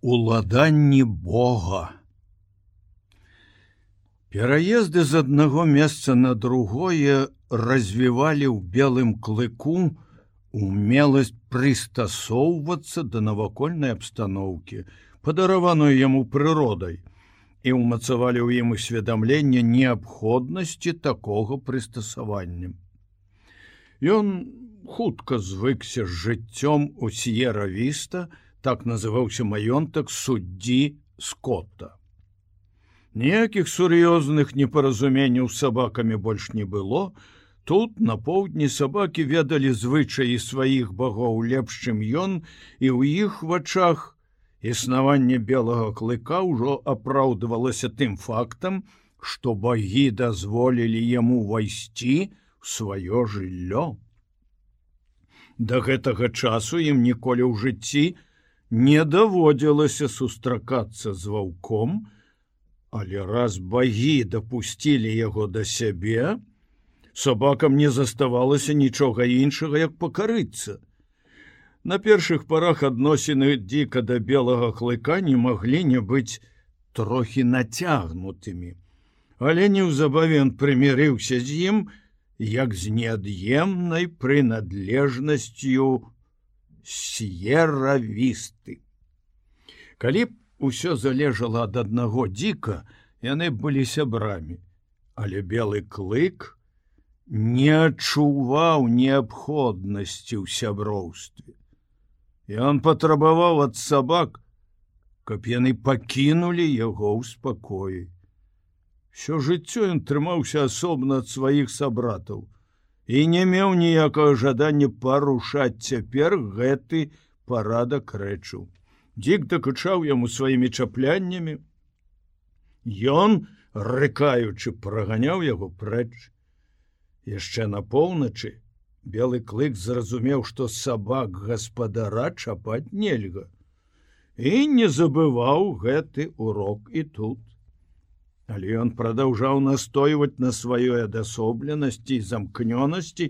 уладанні Бога. Пераезды з аднаго месца на другое развівалі ў белым клыку умеласць прыстасоўвацца да навакольнай абстаноўкі, падараваную яму прыродай, і ўмацавалі ў ім усведамленне неабходнасці такога прыстасавання. Ён хутка звыкся з жыццём у с'еравіста, так называўся маёнтак суддзі скотта. Ніякіх сур'ёзных непаразуменняў з сабакамі больш не было. Тут на поўдні сабакі ведалі звычаі сваіх багоў лепш, чым ён, і ў іх вачах існаванне белага клыка ўжо апраўдывалася тым фактам, што багі дазволілі яму ўвайсці в сваё жыллё. Да гэтага часу ім ніколі ў жыцці не даводзілася сустракацца з ваўком, але раз багі дапусцілі яго да сябе, сабакам не заставалася нічога іншага, як пакарыцца. На першых парах адносіны дзіка да белага клыка не маглі не быць трохі нацягнутымі. Але неўзабаве ён прымірыўся з ім, як з неад'емнай прынадлежнасцю с'еравісты. Калі б усё залежала ад аднаго дзіка, яны былі сябрамі, але белы клык не адчуваў неабходнасці ў сяброўстве. Ён патрабаваў ад сабак, каб яны пакінулі яго ў спакоі. Всё жыццё ён трымаўся асобна ад сваіх сабратаў, і не меў ніякага жадання парушаць цяпер гэты парадак рэчу. Дзік дакучаў яму сваімі чапляннямі. Ён, рыкаючы, праганяў яго прэч. Яшчэ на поўначы белы клык зразумеў, што сабак гаспадара чапаць нельга. І не забываў гэты урок і тут. Але ён прадаўжаў настойваць на сваёй адасобленасці і замкнёнасці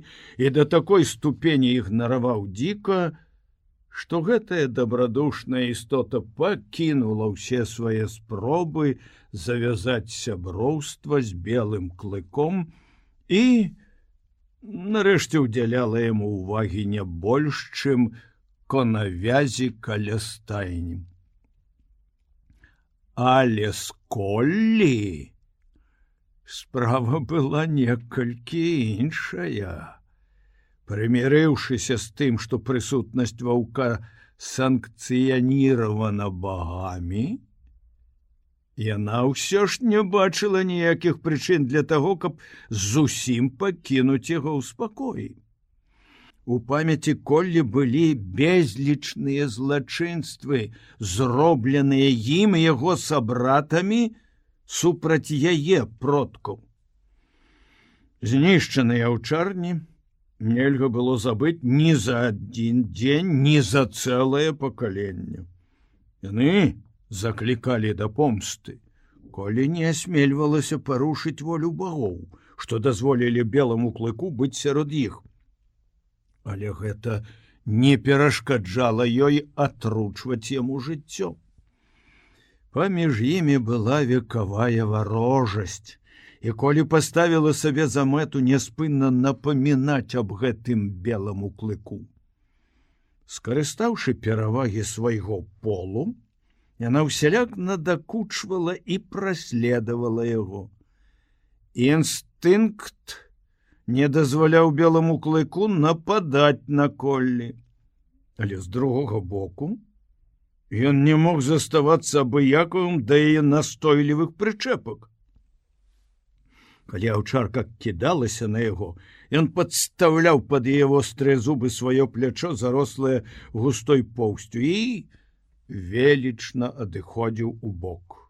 і да такой ступені ігнараваў дзіка, што гэтая дабрадушная істота пакінула ўсе свае спробы завязаць сяброўства з белым клыком і нарэшце ўдзяляла яму ўвагі не больш, чым конавязі каля стайнім але сколлі? Справа была некалькі іншая. Прымірыўшыся з тым што прысутнасць ваўка санкцыяніравана багамі яна ўсё ж не бачыла ніякіх прычын для таго каб зусім пакінуць яго ў спакоі У памяці коллі былі безлічныя злачынствы, зробленыя ім яго сабратамі супраць яе продкаў. Знішчаныя аўчарні нельга было забыць ні за адзін дзень, ні за цэлае пакаленне. Яны заклікалі да помсты, Колі не асмельвалася парушыць волю багоў, што дазволілі белому клыку быць сярод іх але гэта не перашкаджала ёй атручваць яму жыццё. Паміж імі была векавая варожасць, і колі паставіла сабе за мэту няспынна напамінаць аб гэтым белому клыку. Скарыстаўшы перавагі свайго полу, яна ўсяляк надакучвала і праследавала яго. Інстынкт, не дазваляў белому клыку нападаць на коллі. Але з другога боку ён не мог заставацца абыякавым да яе настойлівых прычэпак. Калі аўчарка кідалася на яго, ён падстаўляў пад яе вострыя зубы сваё плячо зарослае густой поўсцю і велічна адыходзіў у бок.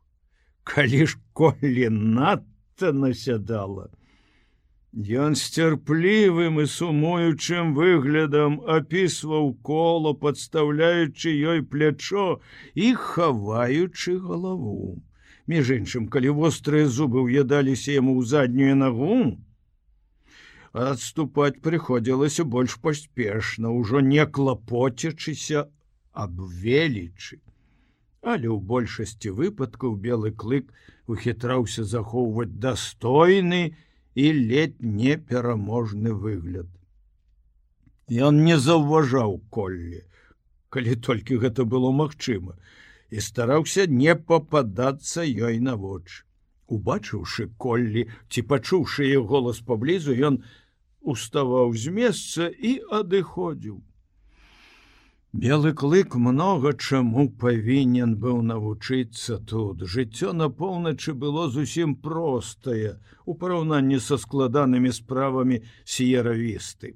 Калі ж колі надта насядала, Ён з цярплівым і сумуючым выглядам апісваў коло, падстаўляючы ёй плячо і хаваючы галаву. Між іншым, калі вострыя зубы ўядаліся яму ў заднюю нагу, адступаць прыходзілася больш паспешна, ужо не клапоцячыся аб велічы. але ў большасці выпадкаў белы клык ухітраўся захоўваць дастойны і ледь непераможны выгляд. Ён не заўважаў коллі, калі толькі гэта было магчыма, і стараўся не пападацца ёй на вочы. Убачыўшы коллі ці пачуўшы яе голас паблізу, ён уставаў з месца і адыходзіў. Белы клык многа чаму павінен быў навучыцца тут. Жыццё на поўначы было зусім простае у параўнанні са складанымі справамі сіеравісты.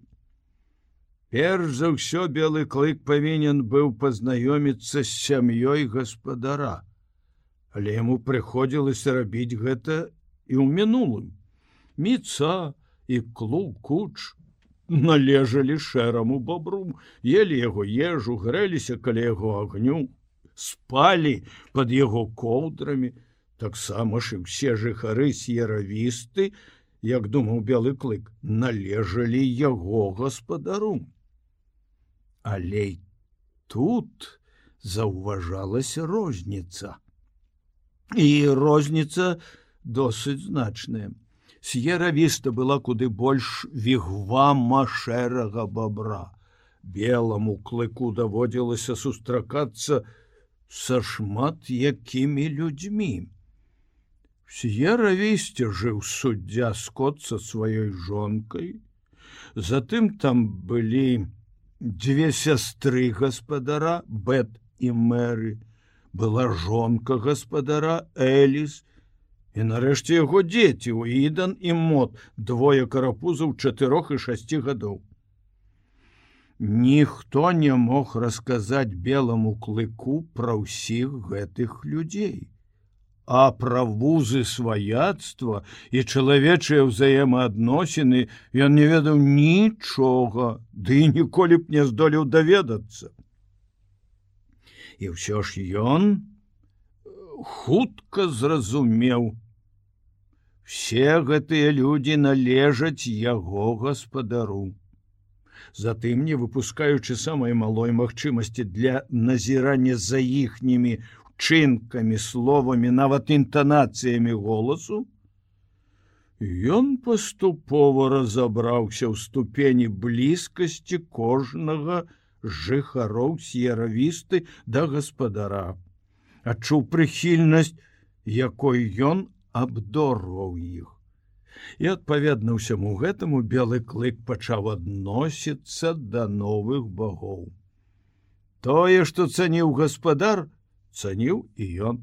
Перш за ўсё белы клык павінен быў пазнаёміцца з сям'ёй гаспадара, але яму прыходзілася рабіць гэта і ў мінулым. Міца і клуб куч належалі шэраму бобру, ели яго ежу, грэліся каля яго агню, спалі под яго коўдрамі, таксама ж і ўсе жыхары с'еравісты, як думаў белы клык, належалі яго гаспадару. Але тут заўважалася розніца. І розніца досыць значная с'еравіста была куды больш вігвама шэрага бобра. Белому клыку даводзілася сустракацца са шмат якімі людзьмі. С'еравісце жыў суддзя скот са сваёй жонкай. Затым там былі дзве сястры гаспадара Бэт і мэры, была жонка гаспадара Эліс, І нарэшце яго дзеці ў ідан і мод двое карапузаў чатырох і шасці гадоў. Ніхто не мог расказаць белому клыку пра ўсіх гэтых людзей. А пра вузы сваяцтва і чалавечыя ўзаемаадносіны ён не ведаў нічога, ды ніколі б не здолеў даведацца. І ўсё ж ён хутка зразумеў, все гэтыя людзі належаць яго гаспадару. Затым не выпускаючы самай малой магчымасці для назірання за іхнімі чынкамі словамі нават інтанацыямі голасу, Ён паступова разабраўся ў ступені блізкасці кожнага жыхароў с'еравісты да гаспадара, адчуў прыхільнасць, якой ён абдорваў іх. І адпаведна ўсяму гэтаму белы клык пачаў адносіцца да новых багоў. Тое, што цаніў гаспадар, цаніў і ён.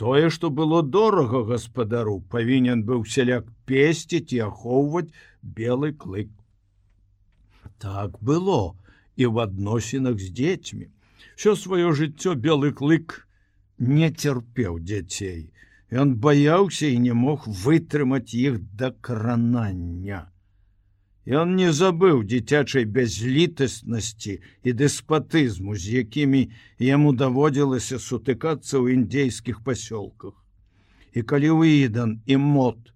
Тое, што было дорага гаспадару, павінен быў сяляк песціць і ахоўваць белы клык. Так было і ў адносінах з дзецьмі. Всё сваё жыццё белы клык не цярпеў дзяцей. Ён баяўся і не мог вытрымаць іх да кранання. Ён не забыў дзіцячай бязлітаснасці і дэспатызму, з якімі яму даводзілася сутыкацца ў індзейскіх пасёлках. І калі ўідан і мод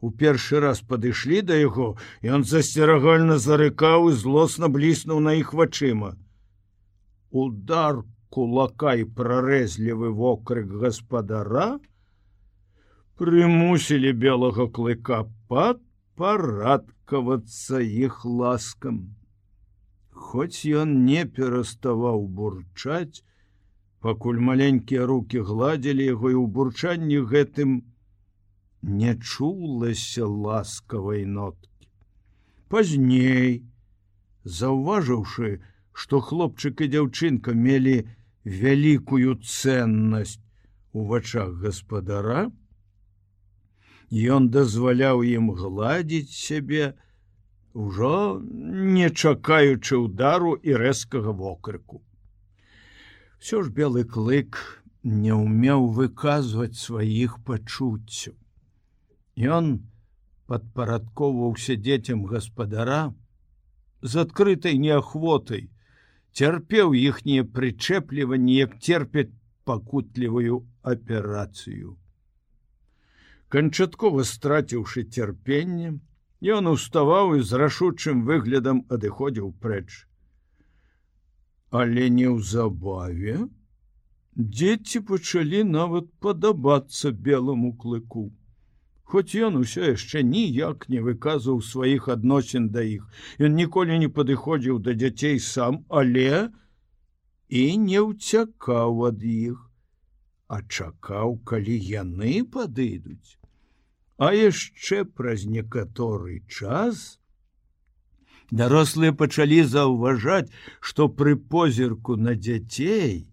у першы раз падышлі да яго, ён засцерагальна зарыкаў і злосна бліснуў на іх вачыма. Удар кулака і прарэзлівы вокрык гаспадара, прымусілі белага клыка пад парадкавацца іх ласкам. Хоць ён не пераставаў бурчаць, пакуль маленькія руки гладзілі яго і ў бурчанні гэтым не чулася ласкавай ноткі. Пазней, заўважыўшы, што хлопчык і дзяўчынка мелі вялікую ценнасць у вачах гаспадара, Ён дазваляў ім гладзіць сябе, ужо не чакаючы ўдару і рэзкага вокрыку. Всё ж белы клык не ўмеў выказваць сваіх пачуццяў. Ён падпарадковаўся дзецям гаспадара з адкрытай неахвотай, цярпеў іхнія прычэпліванні, як терпяць пакутлівую аперацыю. Канчаткова страціўшы цярпенне, ён уставаў і з рашучым выглядам адыходзіў прэч. Але неўзабаве Дзеці пачалі нават падабацца белому клыку. Хоць ён усё яшчэ ніяк не выказваў сваіх адносін да іх. Ён ніколі не падыходзіў да дзяцей сам, але і не ўцякаў ад іх, а чакаў, калі яны падыдуць. А яшчэ праз некаторы час дарослыя пачалі заўважаць, што пры позірку на дзяцей,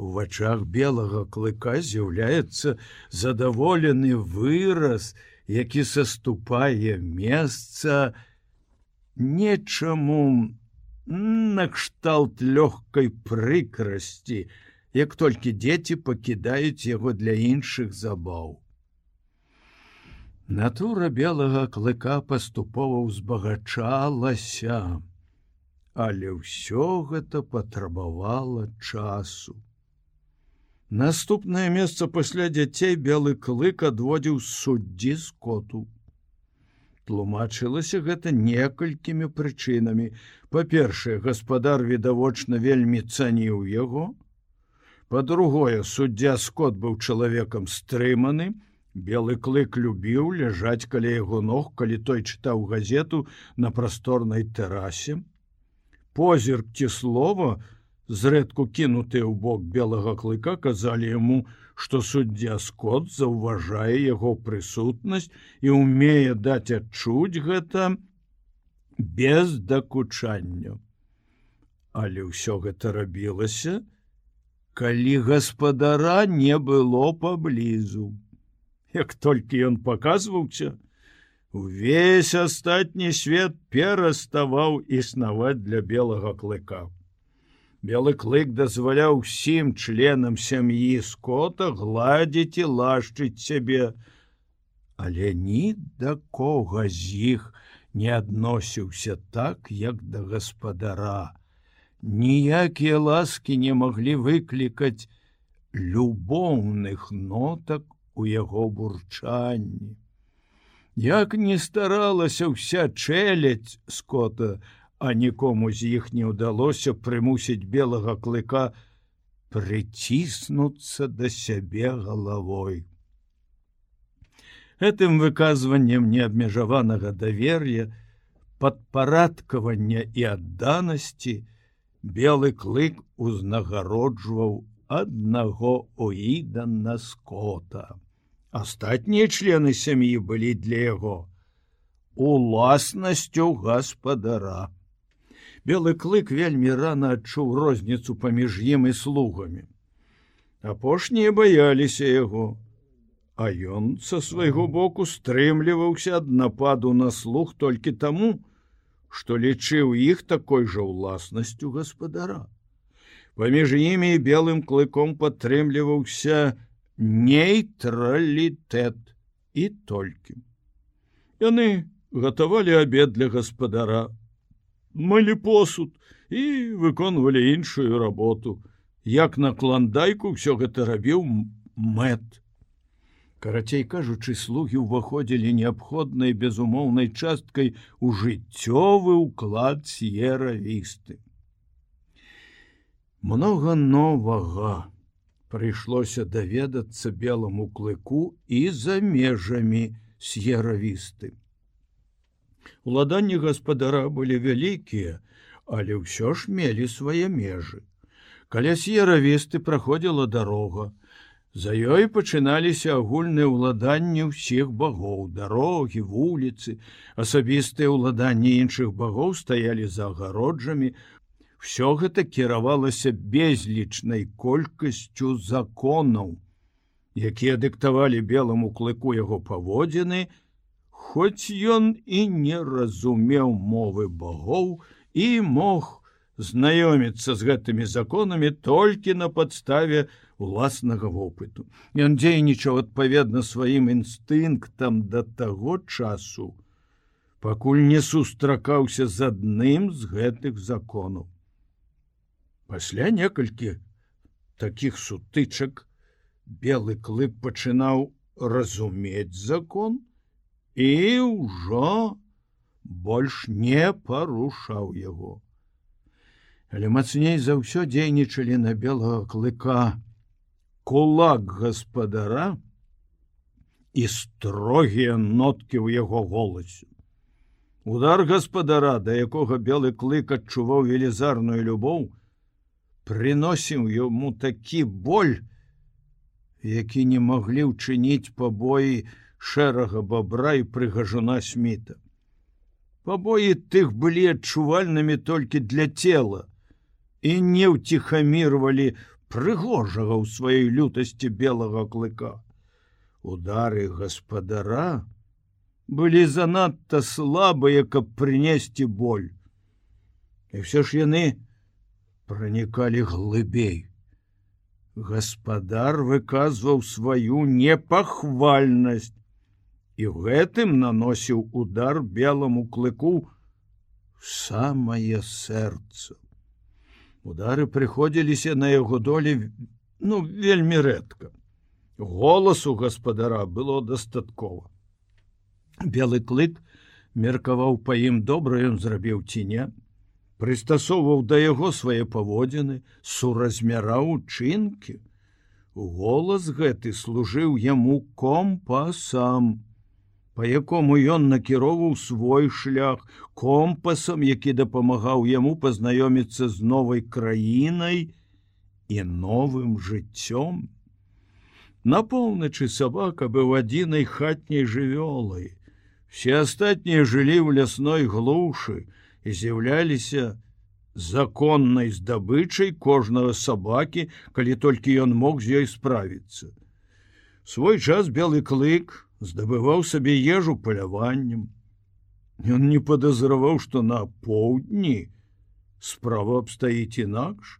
У вачах белага клыка з'яўляецца задаволены выраз, які саступае месца нечаму накшталт лёгкай прыкрасці, як толькі дзеці пакідаюць яго для іншых забаў. Натура белага клыка паступова ўзбагачалася, але ўсё гэта патрабавала часу. Наступнае месца пасля дзяцей белы клык адводзіў суддзі скоту. Тлумачылася гэта некалькімі прычынамі. Па-першае, гаспадар відавочна вельмі цаніў яго. Па-другое, суддзя скот быў чалавекам стрыманы, Белы клык любіў ляжаць каля яго ног, калі той чытаў газету на прасторнай тэрасе. Позірк ці слова, зрэдку кінутыя ў бок белага клыка казалі яму, што суддзя скот заўважае яго прысутнасць і умее даць адчуць гэта без дакучання. Але ўсё гэта рабілася, калі гаспадара не было паблізу. Як толькі ён паказваўся, увесь астатні свет пераставаў існаваць для белага клыка. Белы клык дазваляў усім членам сям'і скота гладзіць і лашчыць сябе, але ні да кога з іх не адносіўся так, як да гаспадара. Ніякія ласкі не маглі выклікаць любоўных нотак у яго бурчанні. Як не старалася ўся чэляць скота, а нікому з іх не ўдалося прымусіць белага клыка прыціснуцца да сябе галавой. Гэтым выказваннем неабмежаванага давер'я, падпарадкавання і адданасці белы клык узнагароджваў аднаго оіда на скота. Астатнія члены сям'і былі для яго уласнасцю гаспадара. Белы клык вельмі рана адчуў розніцу паміж ім і слугамі. Апошнія баяліся яго, а ён са свайго боку стрымліваўся ад нападу на слух толькі таму, што лічыў іх такой жа ўласнасцю гаспадара. Паміж імі і белым клыком падтрымліваўся нейтралітэт і толькі. Яны гатавалі абед для гаспадара, мылі посуд і выконвалі іншую работу. Як на кландайку ўсё гэта рабіў мэт. Карацей кажучы, слугі ўваходзілі неабходнай безумоўнай часткай у жыццёвы ўклад с'еравісты. Многа новага прыйшлося даведацца белому клыку і за межамі с'еравісты. Уладанні гаспадара былі вялікія, але ўсё ж мелі свае межы. Каля с'еравісты праходзіла дарога. За ёй пачыналіся агульныя ўладанні ўсіх багоў, дарогі, вуліцы, асабістыя ўладанні іншых багоў стаялі за агароджамі. Всё гэта кіравалася безлічнай колькасцю законаў, якія дыктавалі белому клыку яго паводзіны, Хоць ён і не разумеў мовы богоў і мог знаёміцца з гэтымі законамі толькі на падставе уласнага вопыту. Ён дзейнічаў адпаведна сваім інстынктам да таго часу, пакуль не сустракаўся з адным з гэтых законаў. Пасля некалькі такіх сутычак белы клык пачынаў разумець закон, і ўжо больш не парушаў яго. Але мацней за ўсё дзейнічалі на белага клыка кулак гаспадара і строгія ноткі ў яго голасу. Удар гаспадара, да якога белы клык адчуваў велізарную любоў, прыносіў яму такі боль, які не маглі ўчыніць пабоі шэрага бабра і прыгажуна сміта. Пабоі тых былі адчувальнымі толькі для цела і не ўціхамірвалі прыгожага ў сваёй лютасці белага клыка. Удары гаспадара былі занадта слабыя, каб прынесці боль. І все ж яны пранікалі глыбей. Гаспадар выказваў сваю непахвальнасць і гэтым наносіў удар белому клыку самае сэрца. Удары прыходзіліся на яго долі ну вельмі рэдка. Голасу гаспадара было дастаткова. Белы клык меркаваў па ім добра ён зрабіў ціня, прыстасоўваў да яго свае паводзіны, суразмяраў учынкі. Голас гэты служыў яму компасам, па якому ён накіроўваў свой шлях компасам, які дапамагаў яму пазнаёміцца з новай краінай і новым жыццём. На поўначы сабака быў адзінай хатняй жывёлай. Все астатнія жылі ў лясной глушы і з'яўляліся законнай здабычай кожнага сабакі, калі толькі ён мог з ёй справіцца. Свой час белы клык здабываў сабе ежу паляваннем. Ён не падазраваў, што на поўдні справа абстаіць інакш,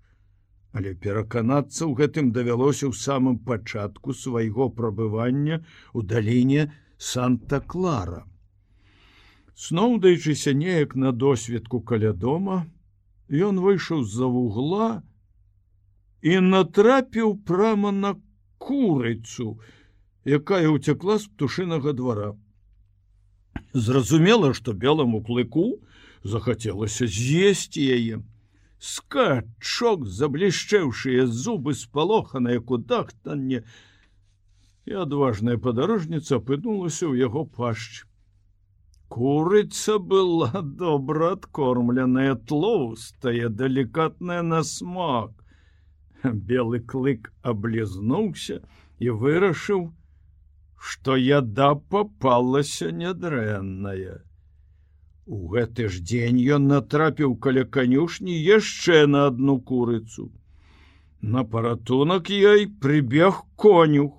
але пераканацца ў гэтым давялося ў самым пачатку свайго прабывання ў даліне Санта-Клара. Сноўдаючыся неяк на досведку каля дома, ён выйшаў з-за вугла і натрапіў прама на курыцу, якая ўцякла з птушынага двара. Зразумела, што белому клыку захацелася з'есці яе. Скачок, заблішчэўшыя зубы спалоханыя кудахтанне, і адважная падарожніца апынулася ў яго пашчы. Курыца была добра адкормленая тлоустая, далікатная на смак. Белы клык аблізнуўся і вырашыў, што яда попалася нядрэнная. У гэты ж дзень ён натрапіў каля канюшні яшчэ на одну курыцу. На паратунак ёй прыбег конюх,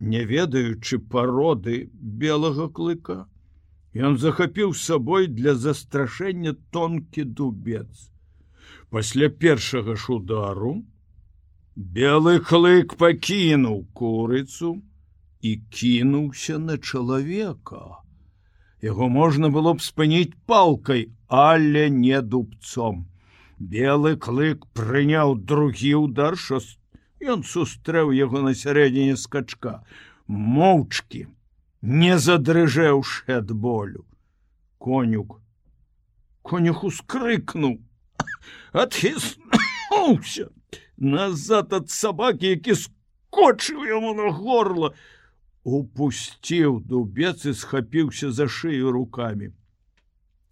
не ведаючы пароды белага клыка. Ён захапіў сабой для застрашэння тонкі дубец. Пасля першага ж удару белы клык пакінуў курыцу і кінуўся на чалавека. Яго можна было б спыніць палкай, але не дубцом. Белы клык прыняў другі удар, що ён сустрэў яго на сярэдзіне скачка, моўчкі не задрыжэўшы ад болю конюк конюх ускрыкнуў адхіснуўся назад ад сабакі які скочыў яму на горло упусціў дубец і схапіўся за шыю руками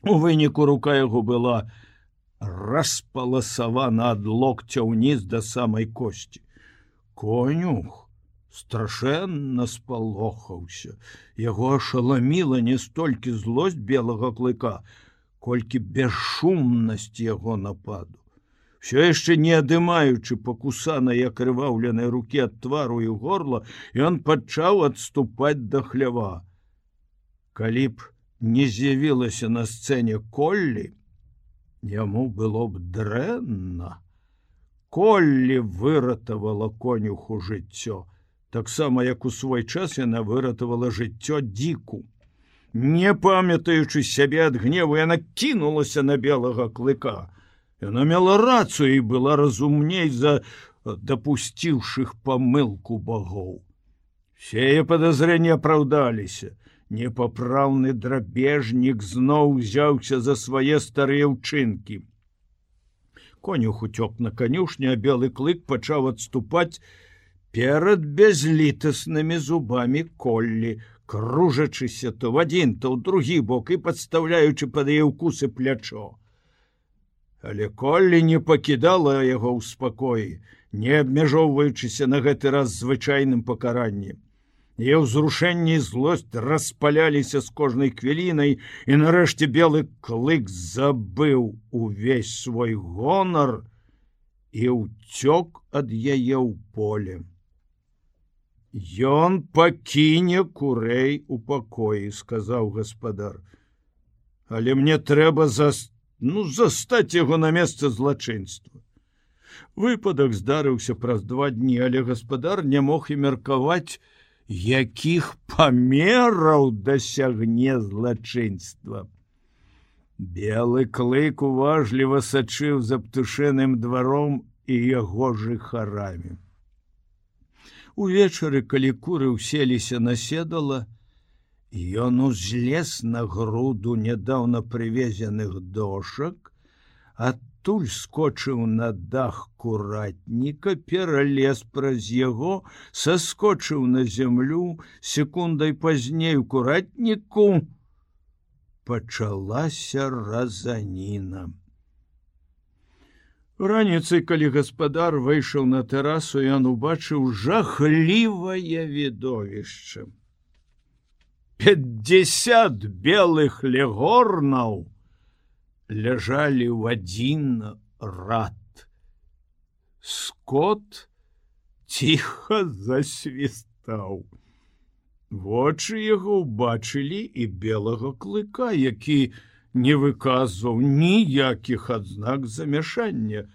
у выніку рука яго была распаласавана ад локця ўніз да самай косці конюх страшэнна спалохаўся. Яго ашаламіла не столькі злосць белага клыка, колькі бесшумнасць яго нападу. Всё яшчэ не адымаючы пакусана як крываўленай рукі ад твару і горла, ён пачаў адступаць да хлява. Калі б не з'явілася на сцэне коллі, яму было б дрэнна. Коллі выратавала конюху жыццё таксама як у свой час яна выратавала жыццё дзіку. Не памятаючы сябе ад гневу яна кінулася на белага клыка. Яна мела рацыю і была разумней за дапусціўшых памылку багоў. Сее падазрэнні апраўдаліся. Непапраўны драбежнік зноў узяўся за свае старыя ўчынкі. Конюх уцёк на канюшня, а белы клык пачаў адступаць, перад бязлітаснымі зубамі коллі, кружачыся то в адзін, то ў другі бок і падстаўляючы пад яе ўкусы плячо. Але коллі не пакідала яго ў спакоі, не абмяжоўваючыся на гэты раз звычайным пакараннем. Е ўзрушэнні злосць распаляліся з кожнай хвілінай, і нарэшце белы клык забыў увесь свой гонар і ўцёк ад яе ў поле. Ён пакіне курэй у пакоі, сказаў гаспадар. Але мне трэба за ну застаць яго на месца злачынства. Выпадак здарыўся праз два дні, але гаспадар не мог і меркаваць, якіх памераў дасягне злачынства. Белы клык уважліва сачыў за птушэным дваром і яго жыхарамі. Увечары, калі куры ўселіся наседала, ён узлез на груду нядаўна прывезеных дошак, адтуль скочыў на дах куратніка, пералез праз яго, саскочыў на зямлю, секундай пазней у куратніку пачалася разаніна. Раніцай, калі гаспадар выйшаў на тэрасу, ён убачыў жахлівае відовішча. 50 белых легорнаў ляжалі ў адзін рад. Скот ціха засвістаў. Вочы яго ўбачылі і белага клыка, які, не выказваў ніякіх адзнак замяшання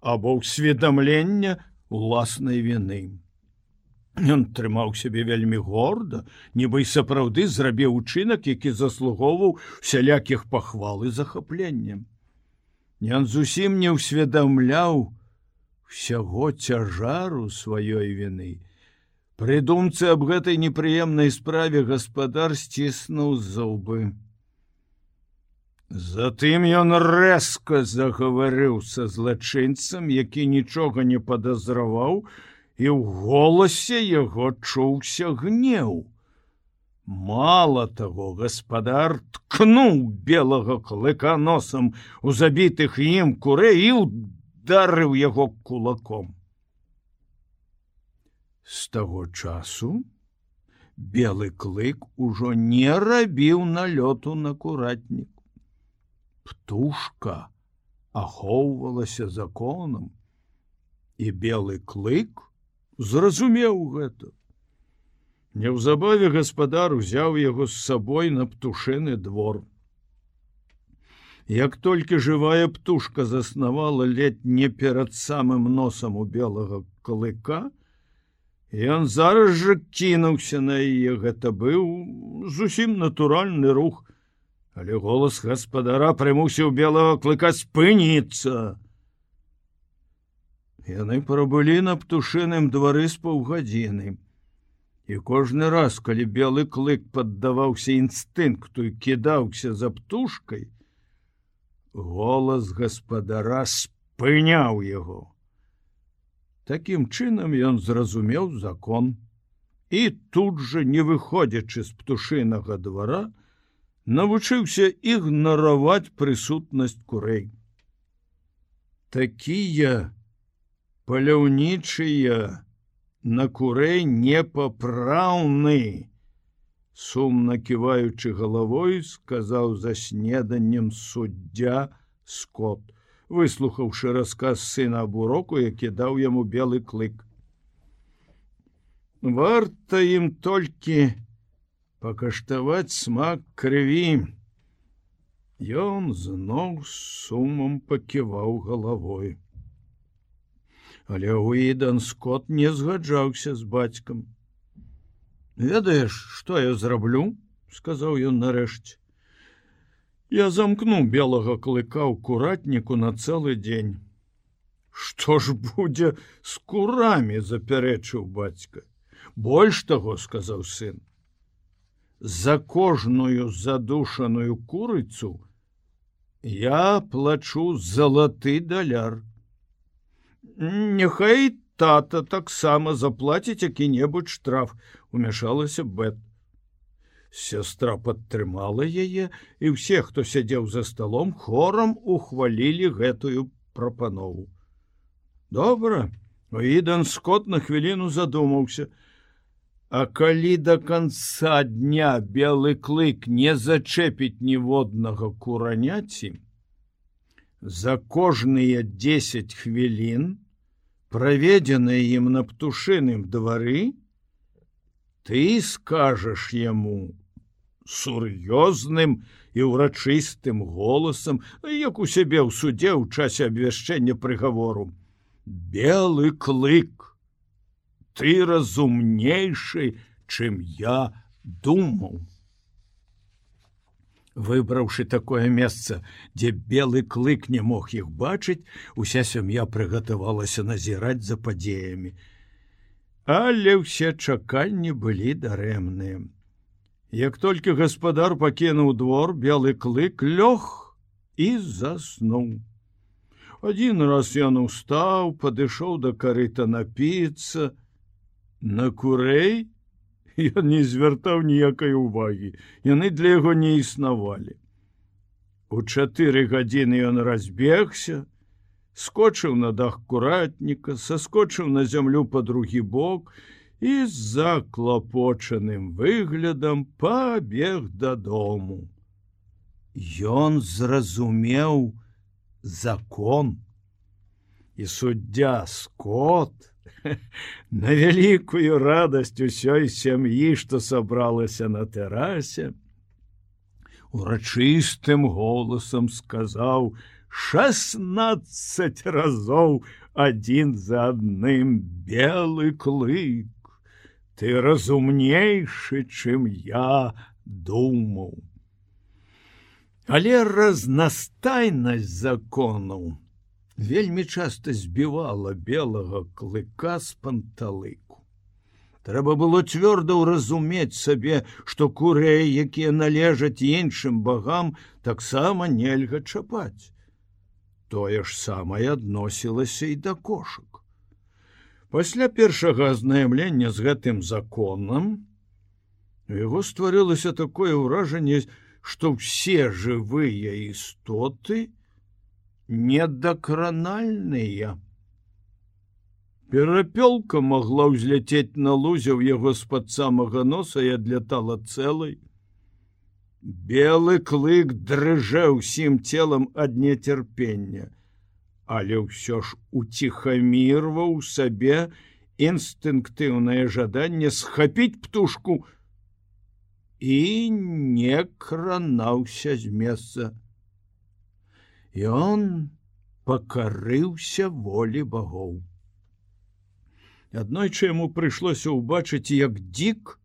або ўсведамлення уласнай вины. Ён трымаў сябе вельмі горда, нібы і сапраўды зрабіў учынак, які заслугоўваў сялякіх пахвал і захапленнем. Ён зусім не ўсведамляў усяго цяжару сваёй вины. Прыдумцы аб гэтай непрыемнай справе гаспадар сціснуў зубы. Затым ён рэзка загаварыў са злачынцам, які нічога не падазраваў, і ў голасе яго чуўся гнеў. Мала таго, гаспадар ткнуў белага клыка носам у забітых ім курэй і ударыў яго кулаком. З таго часу белы клык ужо не рабіў налёту на куратнік птушка ахоўвалася законам і белы клык зразумеў гэта. Неўзабаве гаспадар узяў яго з сабой на птушыны двор. Як толькі жывая птушка заснавала ледь не перад самым носам у белага клыка ён зараз жа кінуўся на яе. Гэта быў зусім натуральны рух але голас гаспадара прымусіў белого клыка спыніцца. Яны прабылі на птушыным двары з паўгадзіны. І кожны раз, калі белы клык паддаваўся інстынкту і кідаўся за птушкай, голас гаспадара спыняў яго. Такім чынам ён зразумеў закон і тут жа, не выходзячы з птушынага двара, навучыўся ігнараваць прысутнасць курэй. Такія паляўнічыя на курэй непапраўны, сумна ківаючы галавой, сказаў за снеданнем суддзя скот, выслухаўшы расказ сына аб уроку, які даў яму белы клык. Варта ім толькі, пакаштаваць смак крыві. Ён зноў сумам паківаў галавой. Але Уідан скот не згаджаўся з бацькам. Ведаеш, што я зраблю, сказаў ён нарэшце. Я замкну белага клыка ў куратніку на цэлы дзень. Што ж будзе з курамі запярэчыў бацька. Больш таго сказаў сын за кожную задушаную курыцу я плачу залаты даляр. Няхай тата таксама заплаціць які-небудзь штраф умяшалася бет сястра падтрымала яе і ўсе хто сядзеў за сталом хорам ухвалілі гэтую прапанову добра Ідан скот на хвіліну задумаўся. А калі да канца дня белы клык не зачэпіць ніводнага кураняці, за кожныя 10 хвілін, праведзеныя ім на птушыным двары, ты скажаш яму сур'ёзным і ўрачыстым голасам, як у сябе ў судзе ў часе абвяшчэння прыгавору. Белы клык ты разумнейшы чым я думаў выбраўшы такое месца дзе белы клык не мог іх бачыць уся сям'я прыгатавалася назіраць за падзеямі. Але ўсе чаканні былі дарэмныя. Як толькі гаспадар пакінуў двор белы клык лёг і заснуў. Один раз ён устаў, падышоў да карыта напіцца, на курэй ён не звяртаў ніякай увагі. Яны для яго не існавалі. У чатыры гадзіны ён разбегся, скочыў на дах куратніка, саскочыў на зямлю па другі бок і з заклапочаным выглядам пабег дадому. Ён зразумеў, закон і суддзя скот на вялікую радасць усёй сям'і што сабралася на тэрасе урачыстым голасам сказаў 16 разоў адзін за адным белы клык. Ты разумнейшы чым я думаў Але разнастайнасць законаў вельмі часта збівала белага клыка з панталыку. Трэба было цвёрда ўразумець сабе, што курэй, якія належаць іншым багам, таксама нельга чапаць. Тое ж самае адносілася і да кошак. Пасля першага азнаямлення з гэтым законам, яго стварылася такое ўражанне, што ўсе жывыя істоты недакранальныя. Перапёлка магла ўзляцець на лузе ў яго з-пад самага носа і адлятала цэлай. Белы клык дрыжэ ўсім целам ад нецярпення, але ўсё ж уціхамірваў сабе інстынктыўнае жаданне схапіць птушку, і не кранаўся з месца. Ён пакарыўся волі багоў. Аднойчы яму прыйшлося ўбачыць, як дзік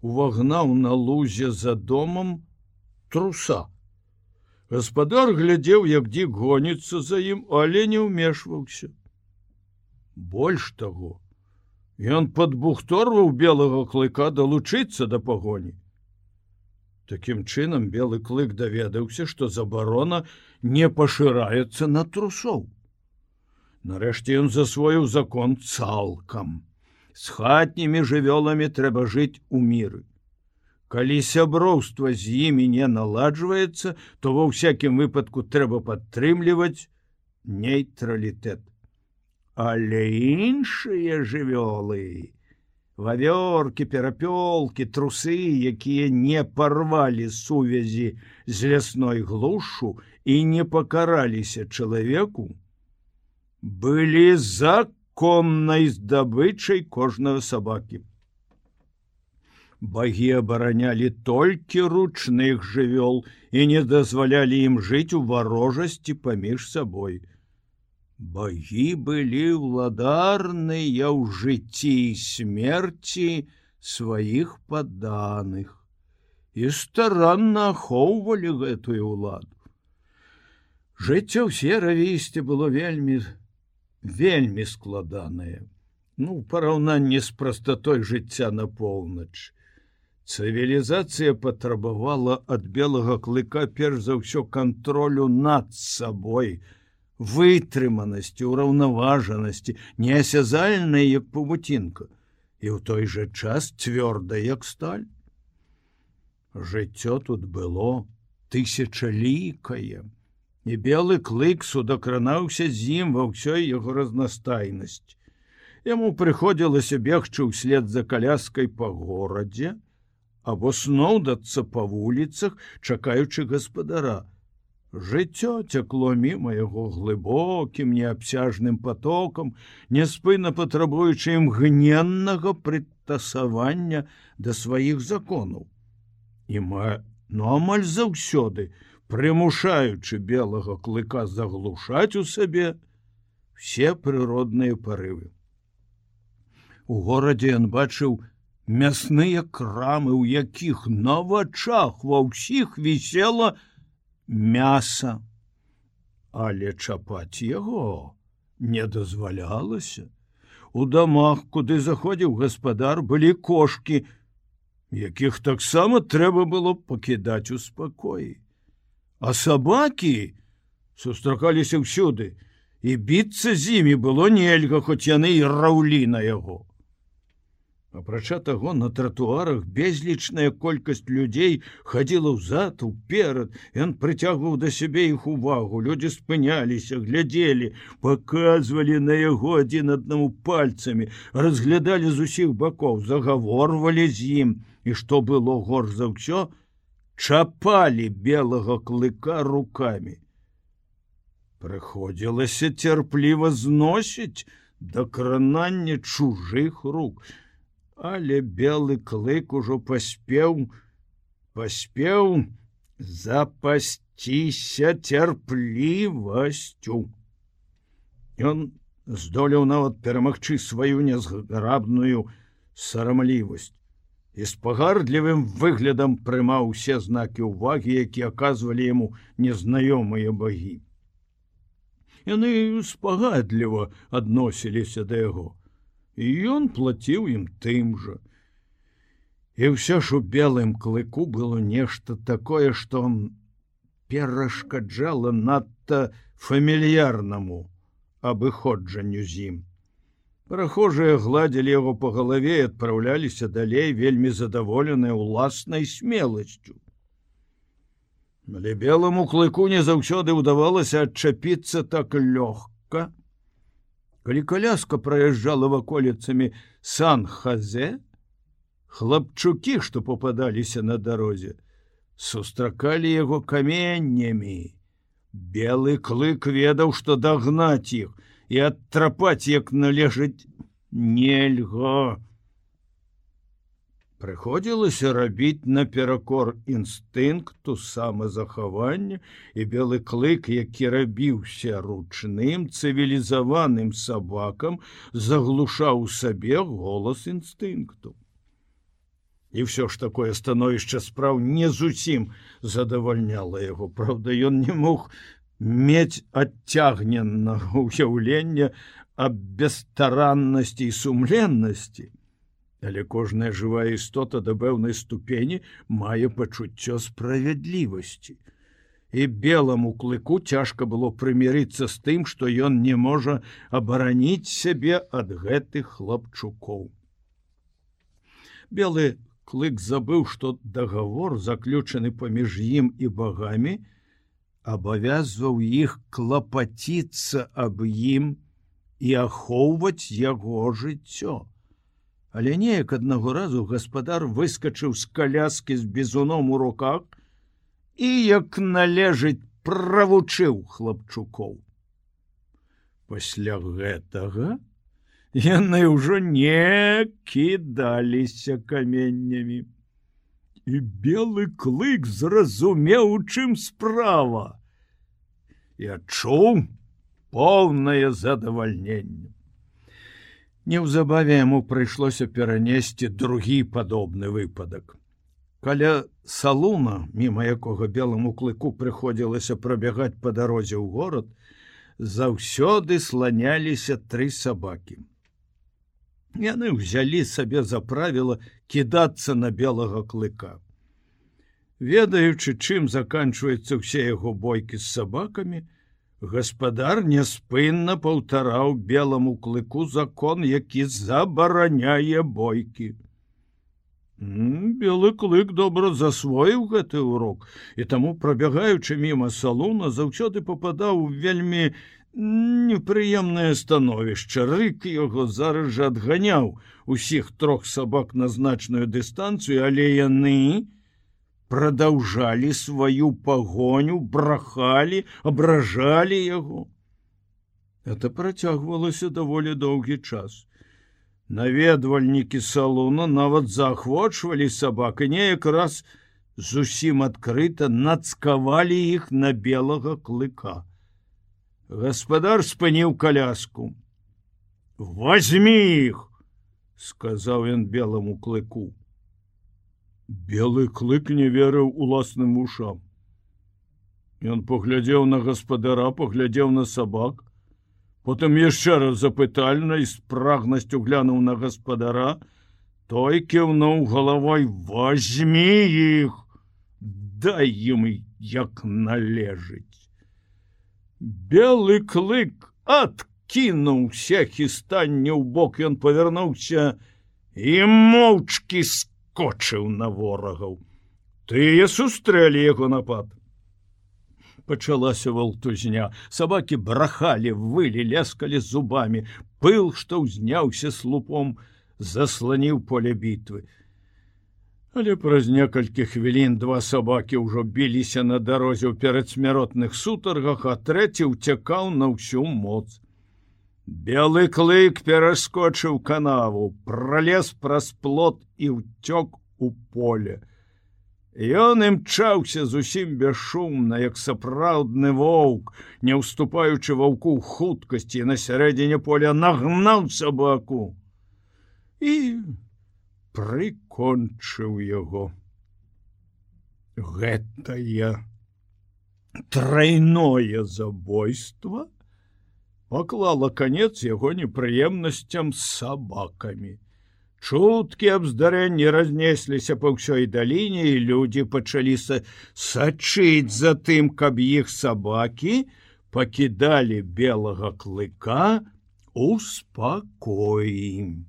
увагнаў на лузе за домам труса. Гаспадар глядзеў, як дзік гоніцца за ім, але не ўмешваўся. Больш таго, ён падбухторваў белага клыка далучыцца да пагоні. Такім чынам белы клык даведаўся, што забарона не пашыраецца на трусоў. Нарэшце ён засвоіў закон цалкам. З хатнімі жывёламі трэба жыць у міры. Калі сяброўства з імі не наладжваецца, то ва ўсякім выпадку трэба падтрымліваць нейтралітэт. Але іншыя жывёлы, вавёркі перапёлкі трусы якія не парвалі сувязі з лясной глушу і не пакараліся чалавеку былі законнай здабычай кожнага сабакі. Багі абаранялі толькі ручных жывёл і не дазвалялі ім жыць у варожасці паміж сабой Багі былі ўладарныя ў жыцці і смерці сваіх падданых і старанна ахоўвалі гэтую ўладу. Жыццё ў серавісці было вельмі вельмі складанае. Ну параўнанні з прастатой жыцця на поўнач. Цывілізацыя патрабавала ад белага клыка перш за ўсё кантролю над сабой, вытрыманасці, ураўнаважанасці, неасязальная як павуцінка, і ў той жа час цвёрда як сталь. Жыццё тут было тысячалікае, і белы клык судакранаўся з ім ва ўсёй яго разнастайнасць. Яму прыходзілася бегчы ўслед за каляскай па горадзе, або сноўдацца па вуліцах, чакаючы гаспадара, Жыццё цякло мімо яго глыбокім неабсяжным потокам, няспынна патрабуючы імгненнага прытасавання да сваіх законаў. І ма ну амаль заўсёды, прымушаючы белага клыка заглушаць у сабе все прыродныя парывы. У горадзе ён бачыў мясныя крамы, у якіх на вачах ва ўсіх вісела, мяса, але чапаць яго не дазвалялася. У дамах, куды заходзіў гаспадар, былі кошки, якіх таксама трэба было пакідаць у спакоі. А сабакі сустракаліся ўсюды, і біцца з імі было нельга, хоць яны і раўлі на яго. Апрача таго на тратуарах безлічная колькасць людзей хадзіла ўзад уперад, Ён прыцягваў да сябе іх увагу. Людзі спыняліся, глядзелі, паказвалі на яго адзін аднаму пальцамі, разглядалі з усіх бакоў, загаворвалі з ім і што было горш за ўсё, чапалі белага клыка руками. Прыходзілася цярпліва зносіць да кранання чужых рук але белы клык ужо паспеў паспеў запасціся цярплівасцю Ён здолеў нават перамагчы сваю нязграбную сарамлівасць і з пагардлівым выглядам прымаў усе знакі ўвагі, які аказвалі яму незнаёмыя багі. Яны спагадліва адносіліся да яго і ён плаціў ім тым жа. І ўсё ж у белым клыку было нешта такое, што он перашкаджала надта фамільярнаму абыходжанню з ім. Прахожыя гладзілі яго по галаве і адпраўляліся далей вельмі задаволеныя ўласнай смеласцю. Але белому клыку не заўсёды ўдавалася адчапіцца так лёгка, калі коляска праязджала ваколіцамі сан-хазе хлапчукі што попадаліся на дарозе сустракалі яго каменнямі. Белы клык ведаў што дагнаць іх і адтрапаць як належыць нельга Прыходзілася рабіць наперакор інстынкту самазахавання і белы клык, які рабіўся ручным цывілізаваным сабакам, заглушаў сабе голас інстынкту. І ўсё ж такое становішча спраў не зусім задавальняла яго. Праўда, ён не мог мець адцягненнага ўяўлення аб бестараннасці і сумленнасці Але кожная жывая істота да пэўнай ступені мае пачуццё справядлівасці. І белому клыку цяжка было прымірыцца з тым, што ён не можа абараніць сябе ад гэтых хлапчукоў. Белы клык забыў, што дагавор, заключаны паміж ім і багамі, абавязваў іх клапаціцца аб ім і ахоўваць яго жыццё. Але неяк аднаго разу гаспадар выскачыў з каляскі з бізуном у руках і як належыць правучыў хлапчукоў. Пасля гэтага яны ўжо не кідаліся каменнямі. І белы клык зразумеў, чым справа і адчуў поўнае задавальненне. Неўзабаве яму прыйшлося перанесці другі падобны выпадак. Каля салуна, мімо якога белому клыку прыходзілася прабягаць па дарозе ў горад, заўсёды сланяліся тры сабакі. Яны ўзялі сабе за правіла кідацца на белага клыка. Ведаючы, чым заканчваюцца ўсе яго бойкі з сабакамі, Гаспадар няспынна паўтараў белому клыку закон, які забараняе бойкі. Белы клык добра засвоіў гэты урок і таму прабягаючы міма салуна заўсёды пападаў вельмі непрыемнае становішча рык яго зараз жа адганяў усіх трох сабак на значную дыстанцыю але яны продолжалі сваю пагоню брахалі абражалі яго это працягвалася даволі доўгі час наведвальнікі салуна нават заахвочвалі сабак і неяк раз зусім адкрыта нацкавалі іх на белага клыка. Гаспадар спыніў каляску. Возьми іх, сказаў ён белому клыку. Белы клык не верыў уласным ушам. Ён паглядзеў на гаспадара, паглядзеў на сабак, потым яшчэ раз запытальна і з прагнасцю глянуў на гаспадара той кіўнуў галавой возьми іх дай ім як належыць белы клык адкінуўся хістанне ў бок ён павярнуўся і моўчкі скочыў на ворагаў. Тыя сустрэлі яго напад. Пачалася валтузня. Сабакі брахалі вылі ляскалі зубамі. Пыл што ўзняўся слупом засланіў поле бітвы. Але праз некалькі хвілін два сабакі ўжо біліся на дарозе ў перадсмяротных сутаргах а трэці ўцякаў на ўсю моц белы клык пераскочыў канаву пролез праз плот і ўцёк у поле Ён імчаўся зусім бесшумна, як сапраўдны воўк, не ўступаючы ваўку хуткасці на сярэдзіне поля нагнаў сабаку і прыкончыў яго. Гэтае тройное забойство паклала канец яго непрыемнасцям з сабакамі. Чуткі аб здарэнні разнесліся па ўсёй даліне і людзі пачалі сачыць за тым, каб іх сабакі пакідалі белага клыка у спакоі.